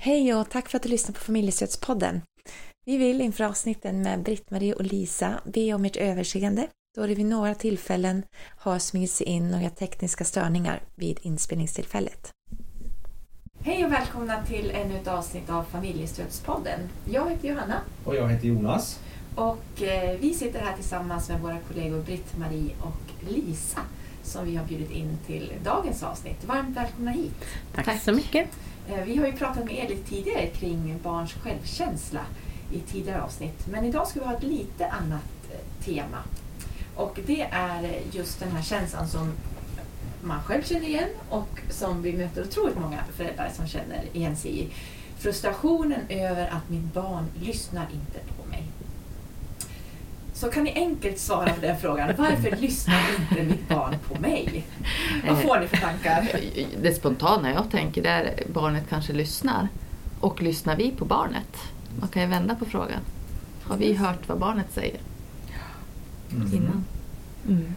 Hej och tack för att du lyssnar på Familjestödspodden. Vi vill inför avsnitten med Britt-Marie och Lisa be om ert överseende då det vid några tillfällen har smugit sig in några tekniska störningar vid inspelningstillfället. Hej och välkomna till ännu ett avsnitt av Familjestödspodden. Jag heter Johanna. Och jag heter Jonas. Och eh, vi sitter här tillsammans med våra kollegor Britt-Marie och Lisa som vi har bjudit in till dagens avsnitt. Varmt välkomna hit! Tack, Tack. så mycket! Eh, vi har ju pratat med er lite tidigare kring barns självkänsla i tidigare avsnitt. Men idag ska vi ha ett lite annat eh, tema. Och det är just den här känslan som man själv känner igen och som vi möter otroligt många föräldrar som känner igen sig i. Frustrationen över att mitt barn lyssnar inte på mig. Så kan ni enkelt svara på den frågan. Varför lyssnar inte mitt barn på mig? Vad får ni för tankar? Det spontana jag tänker är att barnet kanske lyssnar. Och lyssnar vi på barnet? Man kan ju vända på frågan. Har vi hört vad barnet säger? Mm. Innan. Mm.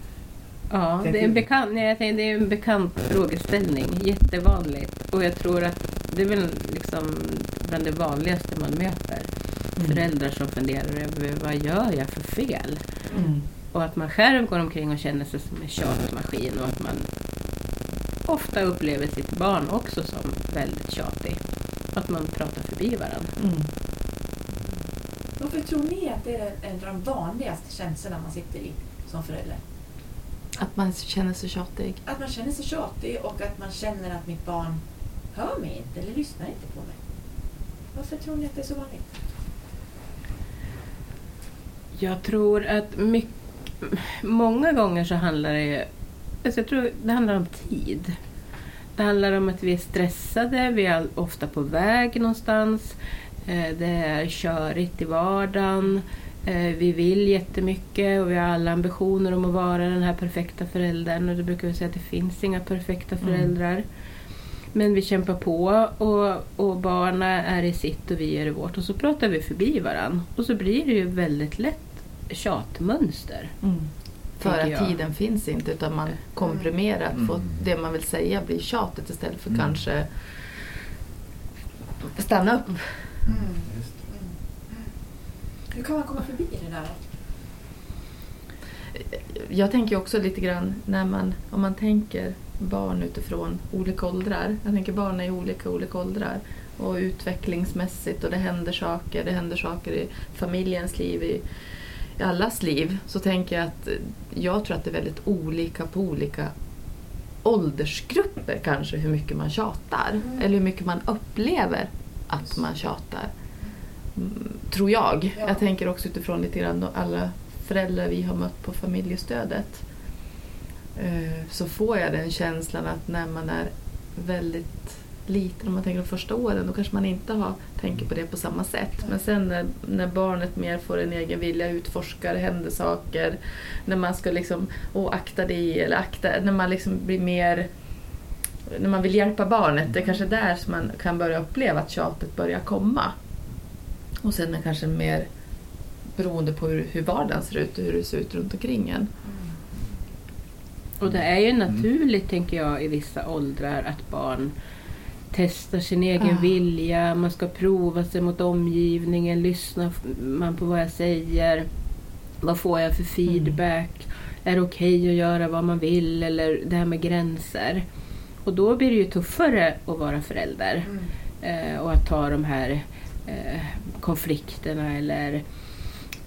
Ja, det är, en bekant, nej, det är en bekant frågeställning. Jättevanligt. Och jag tror att det är väl liksom bland det vanligaste man möter. Mm. Föräldrar som funderar över vad gör jag för fel? Mm. Och att man själv går omkring och känner sig som en tjatmaskin och att man ofta upplever sitt barn också som väldigt tjatig. Att man pratar förbi varandra. Mm. Varför tror ni att det är en av de vanligaste känslorna man sitter i som förälder? Att man känner sig tjatig? Att man känner sig tjatig och att man känner att mitt barn hör mig inte eller lyssnar inte på mig. Varför tror ni att det är så vanligt? Jag tror att mycket, många gånger så handlar det alltså jag tror det handlar om tid. Det handlar om att vi är stressade, vi är ofta på väg någonstans. Eh, det är körigt i vardagen. Eh, vi vill jättemycket och vi har alla ambitioner om att vara den här perfekta föräldern. Och då brukar vi säga att det finns inga perfekta mm. föräldrar. Mm. Men vi kämpar på och, och barnen är i sitt och vi är i vårt. Och så pratar vi förbi varandra. Och så blir det ju väldigt lätt tjatmönster. Mm. För att jag. tiden finns inte utan man komprimerar. Mm. Få det man vill säga blir tjatet istället för mm. kanske stanna upp. Mm. Hur kan man komma förbi det där? Jag tänker också lite grann när man, om man tänker barn utifrån olika åldrar. Jag tänker barn är olika olika åldrar och utvecklingsmässigt och det händer saker. Det händer saker i familjens liv, i, i allas liv. Så tänker jag att jag tror att det är väldigt olika på olika åldersgrupper kanske hur mycket man tjatar. Mm. Eller hur mycket man upplever att man tjatar. Mm, tror jag. Ja. Jag tänker också utifrån lite grann alla föräldrar vi har mött på familjestödet. Eh, så får jag den känslan att när man är väldigt liten, om man tänker de första åren, då kanske man inte har, tänker på det på samma sätt. Men sen när, när barnet mer får en egen vilja, utforskar, händer saker, när man ska liksom, åh akta dig, eller akta, när man liksom blir mer när man vill hjälpa barnet, det är kanske där som man kan börja uppleva att tjatet börjar komma. Och sen är kanske mer beroende på hur, hur vardagen ser ut och hur det ser ut runt omkring en. Och det är ju naturligt, tänker jag, i vissa åldrar att barn testar sin egen ah. vilja, man ska prova sig mot omgivningen, lyssnar man på vad jag säger? Vad får jag för feedback? Mm. Är det okej okay att göra vad man vill? Eller det här med gränser. Och då blir det ju tuffare att vara förälder. Mm. Eh, och att ta de här eh, konflikterna eller...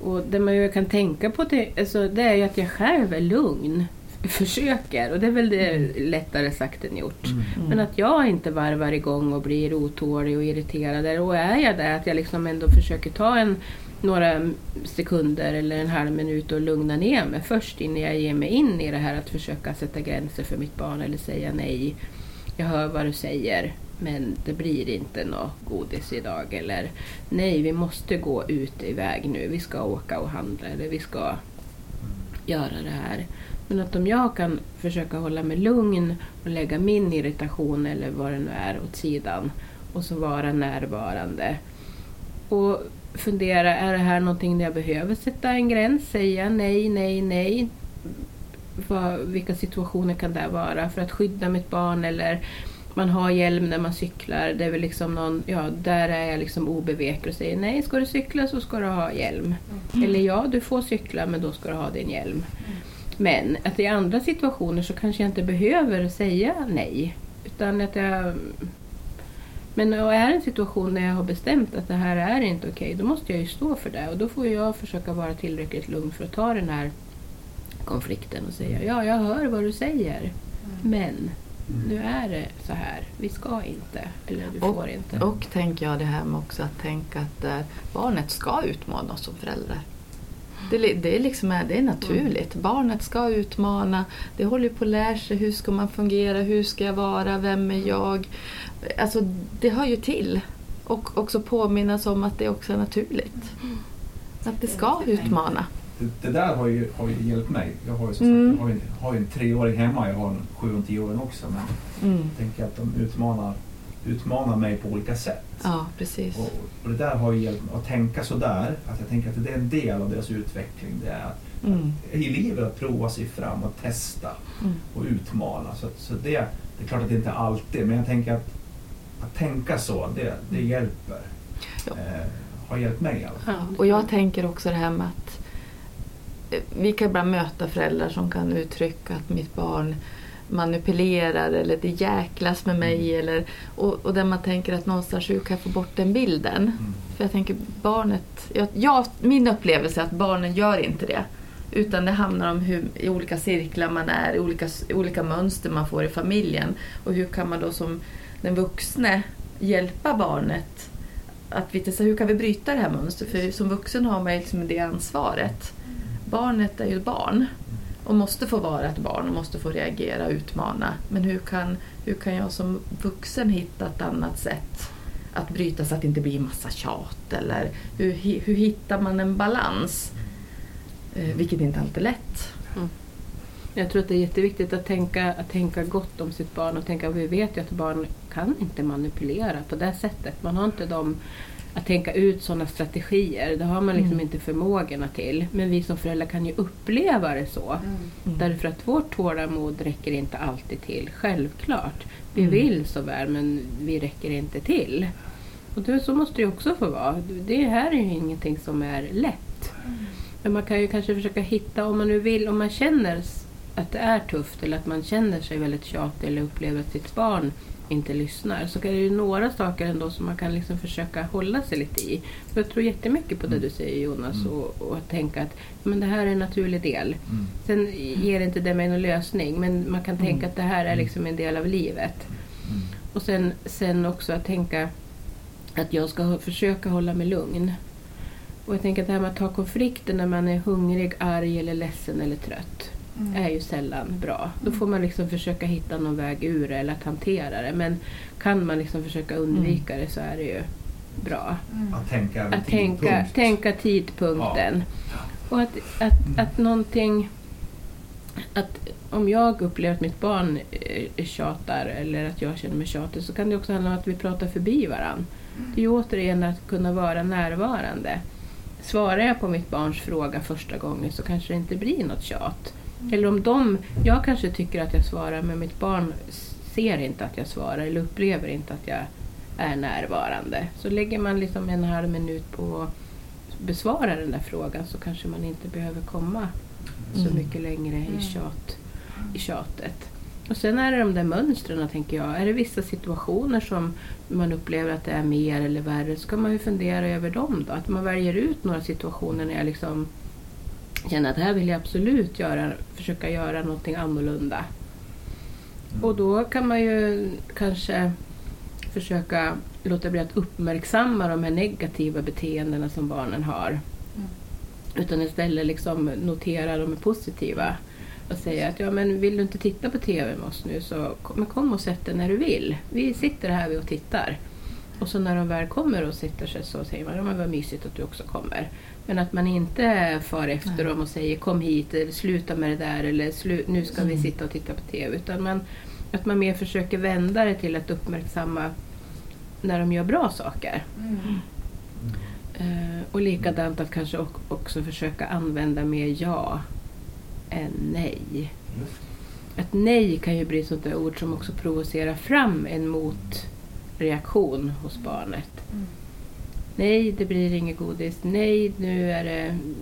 Och det man ju kan tänka på det, alltså, det är ju att jag själv är lugn. Försöker, och det är väl det mm. lättare sagt än gjort. Mm. Mm. Men att jag inte varvar igång och blir otålig och irriterad. Och är jag det, att jag liksom ändå försöker ta en några sekunder eller en halv minut och lugna ner mig först innan jag ger mig in i det här att försöka sätta gränser för mitt barn eller säga nej. Jag hör vad du säger men det blir inte något godis idag eller nej vi måste gå ut iväg nu, vi ska åka och handla eller vi ska göra det här. Men att om jag kan försöka hålla mig lugn och lägga min irritation eller vad det nu är åt sidan och så vara närvarande. Och fundera, är det här någonting där jag behöver sätta en gräns? Säga nej, nej, nej. Vad, vilka situationer kan det vara för att skydda mitt barn eller man har hjälm när man cyklar. Det är väl liksom någon, ja, där är jag liksom obeveklig och säger nej, ska du cykla så ska du ha hjälm. Mm. Eller ja, du får cykla men då ska du ha din hjälm. Men att i andra situationer så kanske jag inte behöver säga nej. Utan att jag... Men och är det en situation där jag har bestämt att det här är inte okej, då måste jag ju stå för det. Och då får jag försöka vara tillräckligt lugn för att ta den här konflikten och säga ja, jag hör vad du säger. Men nu är det så här. Vi ska inte. Eller du får inte. Och tänker jag det här med också att tänka att eh, barnet ska utmana oss som föräldrar. Det, det, är liksom, är- det är naturligt. Barnet ska utmana. Det håller ju på att lära sig. Hur ska man fungera? Hur ska jag vara? Vem är jag? Alltså, det hör ju till. Och också påminnas om att det också är naturligt. Att det ska utmana. Det, det där har ju, har ju hjälpt mig. Jag har ju som Mm. sagt, jag har ju, har ju en treåring hemma, jag har en sju och tioåring också. Men Mm. jag tänker att de utmanar, utmanar mig på olika sätt. Ja, precis. Och, och det där har ju hjälpt mig att tänka sådär. Att jag tänker att det är en del av deras utveckling. Det är att, Mm. i livet att prova sig fram och testa Mm. och utmana. Så, så det, det är klart att det inte alltid, men jag tänker att, att tänka så, det, det hjälper. Ja. Eh, har hjälpt mig i alla fall. Ja. Och jag tänker också det här med att eh, vi kan ibland möta föräldrar som kan uttrycka att mitt barn manipulerar eller det jäklas med mig. Eller, och, och där man tänker att någonstans hur kan jag få bort den bilden? Mm. För jag tänker barnet, jag, jag, min upplevelse är att barnen gör inte det. Utan det handlar om hur, i olika cirklar man är, i olika, olika mönster man får i familjen. Och hur kan man då som den vuxne hjälpa barnet att tillsammans, hur kan vi bryta det här mönstret? För som vuxen har man liksom det ansvaret. Barnet är ju barn och måste få vara ett barn och måste få reagera och utmana. Men hur kan, hur kan jag som vuxen hitta ett annat sätt att bryta så att det inte blir massa tjat? Eller hur, hur hittar man en balans? Eh, vilket inte alltid är lätt. Mm. Jag tror att det är jätteviktigt att tänka, att tänka gott om sitt barn och tänka, vi vet ju att barn kan inte manipulera på det sättet. Man har inte de att tänka ut sådana strategier. Det har man liksom Mm. inte förmågorna till. Men vi som föräldrar kan ju uppleva det så. Mm. Därför att vårt tålamod räcker inte alltid till. Självklart. Vi Mm. vill så väl men vi räcker inte till. Och det, så måste det också få vara. Det här är ju ingenting som är lätt. Men man kan ju kanske försöka hitta, om man nu vill, om man känner att det är tufft eller att man känner sig väldigt tjatig eller upplever att sitt barn inte lyssnar så är det ju några saker ändå som man kan liksom försöka hålla sig lite i. För jag tror jättemycket på det du säger Jonas Mm. och, och att tänka att men det här är en naturlig del. Mm. Sen ger inte det mig någon lösning men man kan tänka Mm. att det här är liksom en del av livet. Mm. Och sen, sen också att tänka att jag ska försöka hålla mig lugn. Och jag tänker att det här med att ta konflikter när man är hungrig, arg eller ledsen eller trött är ju sällan bra. Då får man liksom försöka hitta någon väg ur det eller att hantera det. Men kan man liksom försöka undvika det så är det ju bra. Att tänka Att tänka, tidpunkt. tänka tidpunkten. Och att, att, att någonting... Att om jag upplever att mitt barn eh, tjatar eller att jag känner mig tjatig så kan det också handla om att vi pratar förbi varandra. Det är ju återigen att kunna vara närvarande. Svarar jag på mitt barns fråga första gången så kanske det inte blir något tjat. Eller om de, jag kanske tycker att jag svarar men mitt barn ser inte att jag svarar eller upplever inte att jag är närvarande. Så lägger man liksom en halv minut på att besvara den där frågan så kanske man inte behöver komma så Mm. mycket längre Mm. i, tjat, i tjatet. Och sen är det de där mönstren, tänker jag. Är det vissa situationer som man upplever att det är mer eller värre så kan man ju fundera över dem. Då. Att man väljer ut några situationer när jag liksom känner att här vill jag absolut göra, försöka göra någonting annorlunda. Mm. Och då kan man ju kanske försöka låta bli att uppmärksamma de här negativa beteendena som barnen har. Utan istället liksom notera de positiva. Och säga att ja, men vill du inte titta på TV med oss nu så kom, kom och sätt dig när du vill. Vi sitter här och tittar. Och så när de väl kommer och sitter sig så säger man ja, men vad mysigt att du också kommer. Men att man inte far efter Nej. dem och säger kom hit eller sluta med det där eller nu ska vi Mm. sitta och titta på TV. Utan man, att man mer försöker vända det till att uppmärksamma när de gör bra saker. Eh, och likadant att kanske ock- också försöka använda mer ja än nej. Just. att nej kan ju bli ett sånt där ord som också provocerar fram en motreaktion hos barnet. Mm. Nej, det blir inget godis. Nej, nu är det mm,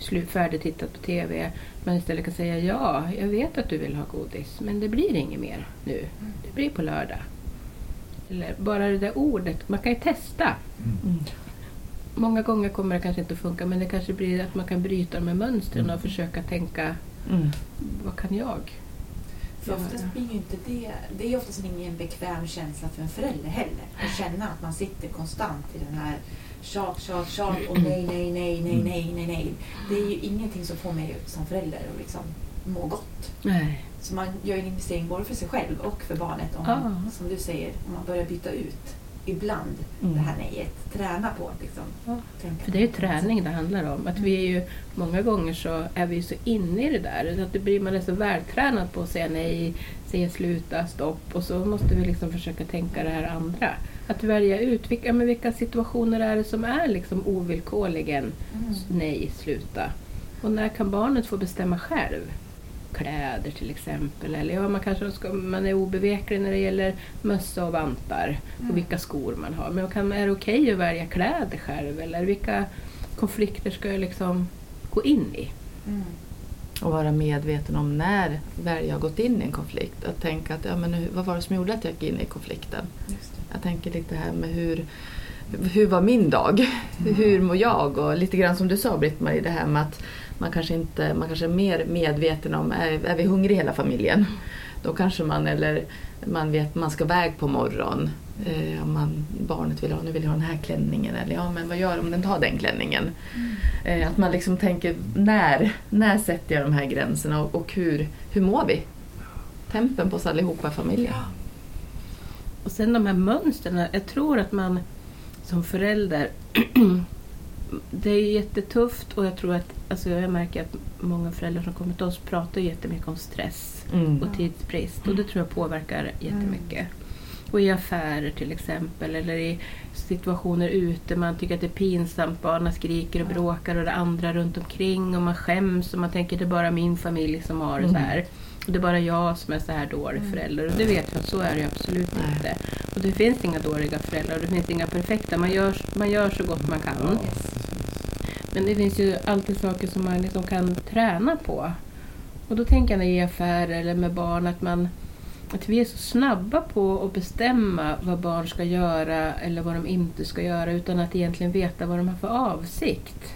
slut, färdigtittat på TV. Man istället kan säga ja, jag vet att du vill ha godis, men det blir inget mer nu. Det blir på lördag. Eller bara det där ordet, man kan ju testa. Mm. Mm. Många gånger kommer det kanske inte att funka, men det kanske blir att man kan bryta här mönstren och försöka tänka, Mm. vad kan jag? För oftast blir ju inte det, det är oftast ingen bekväm känsla för en förälder heller. Att känna att man sitter konstant i den här tjat, tjat, tjat och nej, nej, nej, nej, nej, nej, nej. Det är ju ingenting som får mig som förälder att liksom må gott. Nej. Så man gör en investering både för sig själv och för barnet om man, Ja. som du säger, om man börjar byta ut ibland Mm. det här nejet. Träna på att liksom Ja. För det är ju träning det handlar om. Att vi är ju, många gånger så är vi så inne i det där. Att det blir, man är så vältränad på att säga nej, säga sluta, stopp. Och så måste vi liksom försöka tänka det här andra. Att välja ut vilka, men vilka situationer är det som är liksom ovillkorligen Mm. nej, sluta. Och när kan barnet få bestämma själv? Kläder till exempel. Eller ja, man kanske ska, man är obeveklig när det gäller mössa och vantar. Mm. Och vilka skor man har. Men kan, är det okej att välja kläder själv? Eller vilka konflikter ska jag liksom gå in i? Mm. Och vara medveten om när väl jag har gått in i en konflikt. Att tänka att, ja, men vad var det som gjorde att jag gick in i konflikten? Just det. Jag tänker lite här med hur, hur var min dag? Hur mår jag? Och lite grann som du sa Britt-Marie, det här med att man kanske, inte, man kanske är mer medveten om, är, är vi hungriga hela familjen? Då kanske man, eller man vet man ska iväg på morgon. Eh, om man, barnet vill ha, nu vill jag ha den här klänningen. Eller ja, men vad gör om den tar den klänningen? Eh, att man liksom tänker, när, när sätter jag de här gränserna och, och hur, hur mår vi? Tempen på oss allihopa i familjen. Och sen de här mönstren. Jag tror att man som förälder Det är jättetufft och jag tror att alltså jag märker att många föräldrar som kommer till oss pratar jättemycket om stress Mm. och tidsbrist och det tror jag påverkar jättemycket. Och i affärer till exempel eller i situationer ute, man tycker att det är pinsamt, barnen skriker och bråkar och det andra runt omkring och man skäms och man tänker att det är bara min familj som har det så här. Och det är bara jag som är så här dålig förälder och det vet jag att så är det absolut Nej. inte. Och det finns inga dåliga föräldrar och det finns inga perfekta. Man gör, man gör så gott man kan. Ja, men det finns ju alltid saker som man liksom kan träna på. Och då tänker jag i affärer eller med barn att, man, att vi är så snabba på att bestämma vad barn ska göra eller vad de inte ska göra utan att egentligen veta vad de har för avsikt.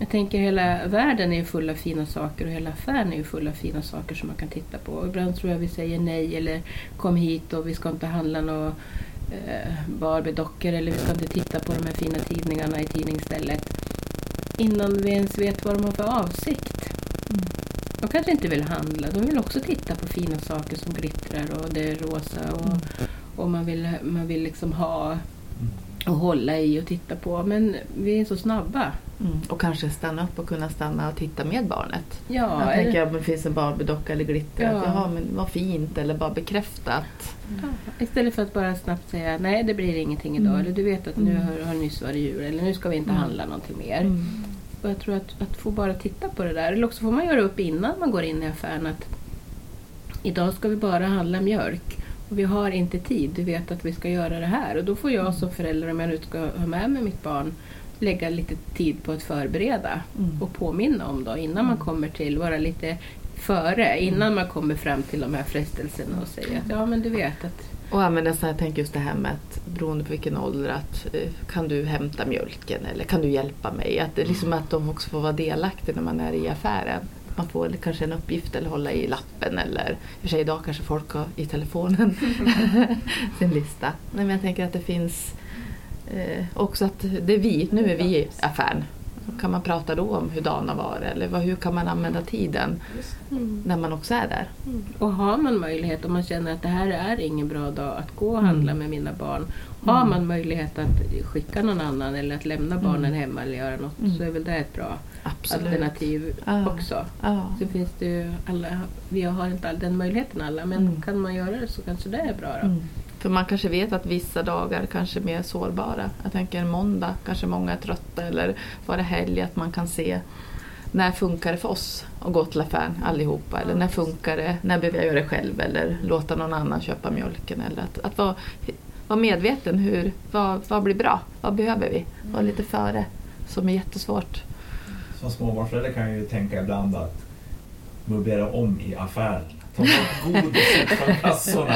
Jag tänker hela världen är ju full av fina saker och hela affären är ju full av fina saker som man kan titta på. Och ibland tror jag vi säger nej eller kom hit och vi ska inte handla några eh, Barbie-dockor eller vi ska inte titta på de här fina tidningarna i tidningsstället. Innan vi ens vet vad de har för avsikt. De kanske inte vill handla, de vill också titta på fina saker som glittrar och det är rosa och, och man vill, man vill liksom ha och hålla i och titta på. Men vi är så snabba. Mm. Och kanske stanna upp och kunna stanna och titta med barnet. Ja, jag tänker om det finns en Barbiedocka eller glitter, Ja. att jaha men vad fint eller bara bekräfta att Ja, istället för att bara snabbt säga nej det blir ingenting idag. Mm. Eller du vet att nu Mm. har, har nyss varit jul. Eller nu ska vi inte Mm. handla någonting mer. Mm. Och jag tror att, att få bara titta på det där. Eller också får man göra upp innan man går in i affären att idag ska vi bara handla mjölk. Och vi har inte tid. Du vet att vi ska göra det här. Och då får jag som förälder, om jag nu ska ha med mig mitt barn, lägga lite tid på att förbereda. Mm. Och påminna om då innan man kommer till, vara lite före, innan man kommer fram till de här frestelserna och säga att ja men du vet att Och använda så här, jag tänker just det här med att beroende på vilken ålder att eh, kan du hämta mjölken eller kan du hjälpa mig? Att, liksom att de också får vara delaktiga när man är i affären. Man får kanske en uppgift eller hålla i lappen eller i och för sig idag kanske folk har i telefonen sin lista. Nej, men jag tänker att det finns eh, också att det är vi, nu är vi i affären. Kan man prata då om hur dagen har varit eller vad, hur kan man använda tiden Just när man också är där? Och har man möjlighet, om man känner att det här är ingen bra dag att gå och handla med mina barn. Har man möjlighet att skicka någon annan eller att lämna barnen hemma eller göra något Mm. så är väl det ett bra Absolut. alternativ Ja. också. Ja. Så finns det ju alla, vi har inte all den möjligheten alla, men Mm. kan man göra det så kanske det är bra då. För man kanske vet att vissa dagar kanske är mer sårbara. Jag tänker en måndag kanske många är trötta eller var det helg att man kan se när funkar det för oss? att gå till affären allihopa? Eller när funkar det? När behöver jag göra det själv? Eller låta någon annan köpa mjölken? Eller att, att vara, vara medveten. Hur, vad, vad blir bra? Vad behöver vi? Vara lite före. Som är jättesvårt. Som småbarnsförälder kan jag ju tänka ibland att möblera om i affären. Ta bort godiset från kassorna.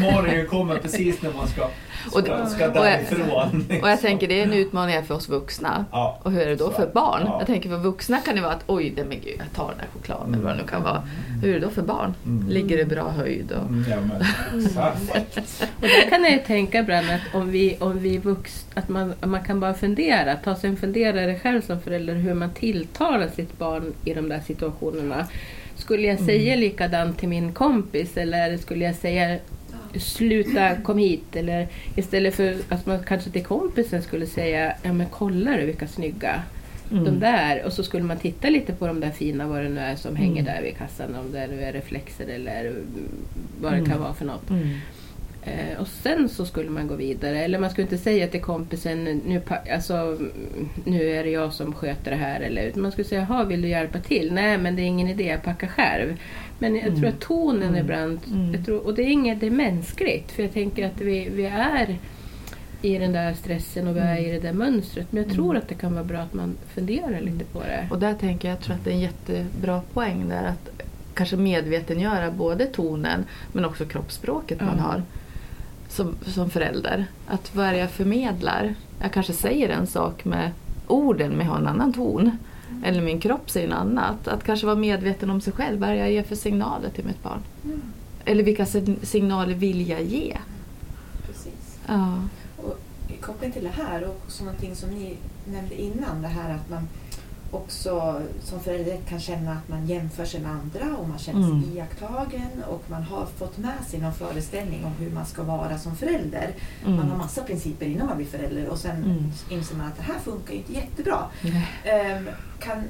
Mario kommer precis när man ska, ska, ska därifrån. Och jag tänker det är en utmaning för oss vuxna. Ja, Och hur är det då för barn? Ja. Jag tänker för vuxna kan det vara att oj, det, men gud, jag tar den här chokladen eller vad det nu kan vara. Hur är det då för barn? Mm. Ligger det bra höjd? Och... Mm, ja, men, exakt. Och där kan jag ju tänka ibland att om vi, om vi vux, att man, man kan bara fundera, ta sig en funderare själv som förälder hur man tilltalar sitt barn i de där situationerna. Skulle jag säga likadant till min kompis eller skulle jag säga sluta kom hit eller istället för att man kanske till kompisen skulle säga ja men kolla du vilka snygga Mm. de där och så skulle man titta lite på de där fina vad det nu är som hänger Mm. där vid kassan om det nu är reflexer eller mm, vad det Mm. kan vara för något. Mm. Eh, och sen så skulle man gå vidare. Eller man skulle inte säga till kompisen nu, alltså, mm, nu är det jag som sköter det här. Eller, utan man skulle säga, "Jaha, vill du hjälpa till? Nej, men det är ingen idé, jag packar själv. Men jag Mm. tror att tonen Mm. ibland, Mm. jag tror, och det är inget, det är mänskligt. För jag tänker att vi, vi är i den där stressen och vi är Mm. i det där mönstret. Men jag Mm. tror att det kan vara bra att man funderar lite på det. Och där tänker jag, jag tror att det är en jättebra poäng där att kanske medvetengöra både tonen men också kroppsspråket man Ja. har som, som förälder. Att vad är det jag förmedlar? Jag kanske säger en sak med orden men har en annan ton. Eller min kropp säger något annat. Att kanske vara medveten om sig själv. Vad är det jag ger för signaler till mitt barn? Mm, Eller vilka sig- signaler vill jag ge? precis. Ja. Och koppling till det här och också någonting som ni nämnde innan, det här att man också som förälder kan känna att man jämför sig med andra och man känner sig Mm. iakttagen och man har fått med sig någon föreställning om hur man ska vara som förälder. Mm. Man har massa principer innan man blir förälder och sen Mm. inser man att det här funkar inte jättebra. Ehm, kan,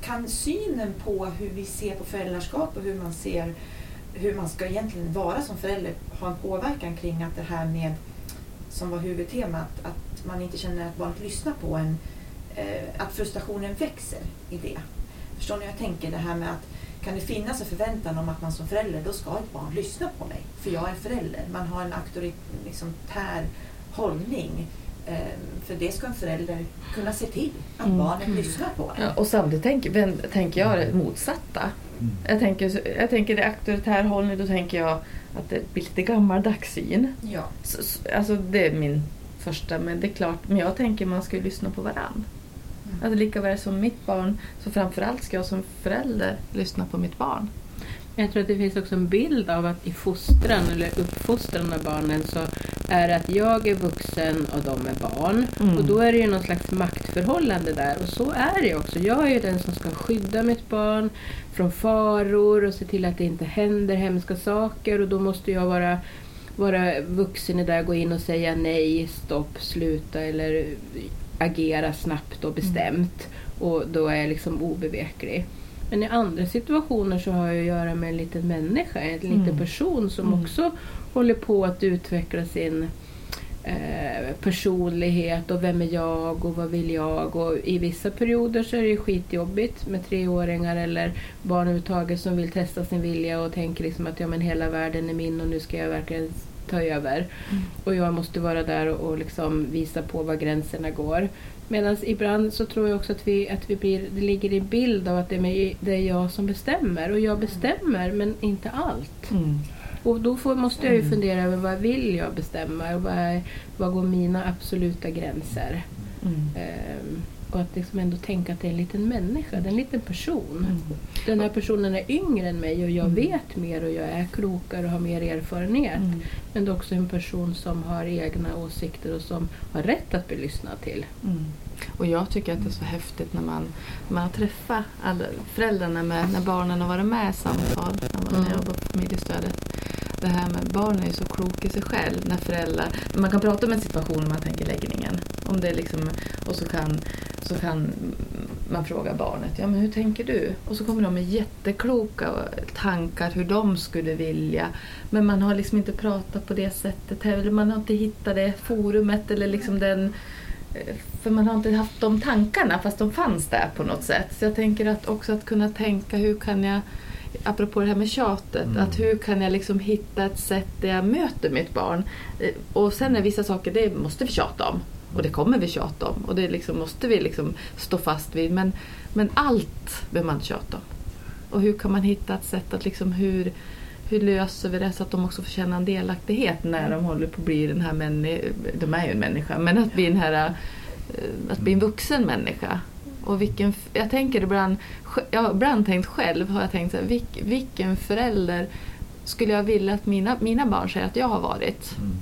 kan synen på hur vi ser på föräldraskap och hur man ser hur man ska egentligen vara som förälder ha en påverkan kring att det här med, som var huvudtemat, att man inte känner att barnet lyssnar på en, att frustrationen växer i det. Förstår ni hur jag tänker? Det här med att kan det finnas en förväntan om att man som förälder, då ska ett barn lyssna på mig, för jag är förälder. Man har en auktoritär liksom, hållning. Eh, för det ska en förälder kunna se till, att Mm. barnet lyssnar på en. Ja, och samtidigt tänker, tänker jag det motsatta. Mm. Jag tänker, jag tänker det auktoritär hållning, då tänker jag att det blir lite gammaldags syn. Ja. Så, så, alltså det är min första, men det är klart, men jag tänker man ska ju lyssna på varann. Mm. Alltså lika väl som mitt barn, så framförallt ska jag som förälder lyssna på mitt barn. Jag tror att det finns också en bild av att i fostran eller uppfostran av barnen så är det att jag är vuxen och de är barn. Mm. Och då är det ju någon slags maktförhållande där. Och så är det ju också. Jag är ju den som ska skydda mitt barn från faror och se till att det inte händer hemska saker. Och då måste jag vara, vara vuxen i det, gå in och säga nej, stopp, sluta eller agera snabbt och bestämt. Och då är jag liksom obeveklig. Men i andra situationer så har jag att göra med en liten människa, en liten Mm. person som Mm. också håller på att utveckla sin eh, personlighet och vem är jag och vad vill jag. Och I vissa perioder så är det ju skitjobbigt med treåringar eller barn överhuvudtaget som vill testa sin vilja och tänker liksom att ja, men hela världen är min och nu ska jag verkligen ta över. Mm. Och jag måste vara där och, och liksom visa på var gränserna går. Medan ibland så tror jag också att, vi, att vi blir, det ligger i bild av att det är, det är jag som bestämmer. Och jag bestämmer, men inte allt. Mm. Och då får, måste jag ju Mm. fundera över vad vill jag bestämma? Och vad, vad går mina absoluta gränser? Mm. Ehm, och att liksom ändå tänka att det är en liten människa, det är en liten person. Mm. Den här personen är yngre än mig och jag Mm. vet mer och jag är klokare och har mer erfarenhet. Mm. Men det är också en person som har egna åsikter och som har rätt att bli lyssnad till. Mm. Och jag tycker att det är så häftigt när man, när man träffar alla föräldrarna med, när barnen har varit med i samtal, när man Mm. jobbar på familjestödet. Det här med barn är ju så klok i sig själv när föräldrar, man kan prata om en situation om man tänker läggningen. Om det liksom, och så kan, så kan man fråga barnet, ja men hur tänker du? Och så kommer de med jättekloka tankar hur de skulle vilja. Men man har liksom inte pratat på det sättet heller, man har inte hittat det forumet eller liksom den för man har inte haft de tankarna fast de fanns där på något sätt. Så jag tänker att också att kunna tänka hur kan jag, apropå det här med tjatet, Mm. att hur kan jag liksom hitta ett sätt där jag möter mitt barn. Eh, Och sen är vissa saker, det måste vi tjata om. Och det kommer vi tjata om. Och det liksom måste vi liksom stå fast vid. Men, men allt behöver man tjata om. Och hur kan man hitta ett sätt att liksom hur, hur löser vi det så att de också får känna en delaktighet när de håller på att bli den här människan, de är ju en människa, men att bli den här, eh, att bli en vuxen människa. Och vilken, jag tänker ibland, jag har ibland tänkt själv, har jag tänkt så här, vilk, vilken förälder skulle jag vilja att mina, mina barn säger att jag har varit? Mm.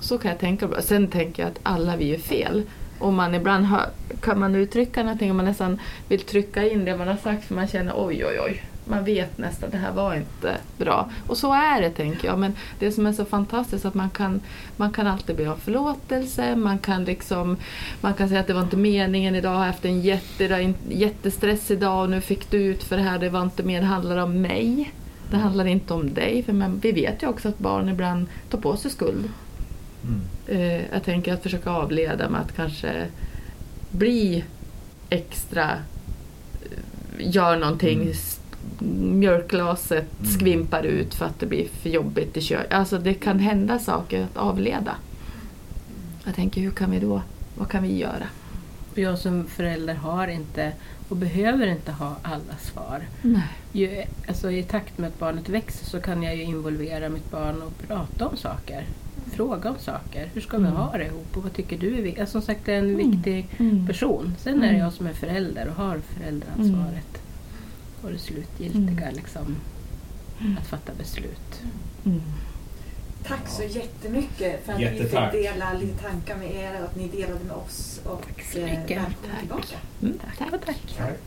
Så kan jag tänka. Sen tänker jag att alla vi är fel. Och man ibland hör, kan man uttrycka någonting och man nästan vill trycka in det man har sagt för man känner oj oj oj. Man vet nästan det här var inte bra. Och så är det tänker jag. Men det som är så fantastiskt är att man kan, man kan alltid be om förlåtelse. Man kan, liksom, man kan säga att det var inte meningen idag. Jag har haft en jätte, jättestressig dag och nu fick du ut för det här. Det var inte mer, det handlar om mig. Det handlar inte om dig. För man, vi vet ju också att barn ibland tar på sig skuld. Mm. Eh, jag tänker att försöka avleda med att kanske bli extra, eh, gör någonting, Mm. Mjölkglaset Mm. skvimpar ut för att det blir för jobbigt i köket. Alltså det kan hända saker att avleda. Jag tänker hur kan vi då, vad kan vi göra? Och Jag som förälder har inte och behöver inte ha alla svar. Nej. Ju, alltså, I takt med att barnet växer så kan jag ju involvera mitt barn och prata om saker. Fråga om saker. Hur ska vi Mm. ha det ihop och vad tycker du är viktigt? Alltså, som sagt, det är en Mm. viktig Mm. person. Sen är det Mm. jag som är förälder och har föräldraansvaret. Och det slutgiltiga Mm. liksom, att fatta beslut. Mm. Tack så jättemycket för att vi Jättetack. fick dela lite tankar med er och att ni delade med oss. Och Tack så eh, mycket. välkomna Tack. tillbaka. Mm. Tack tack. Tack.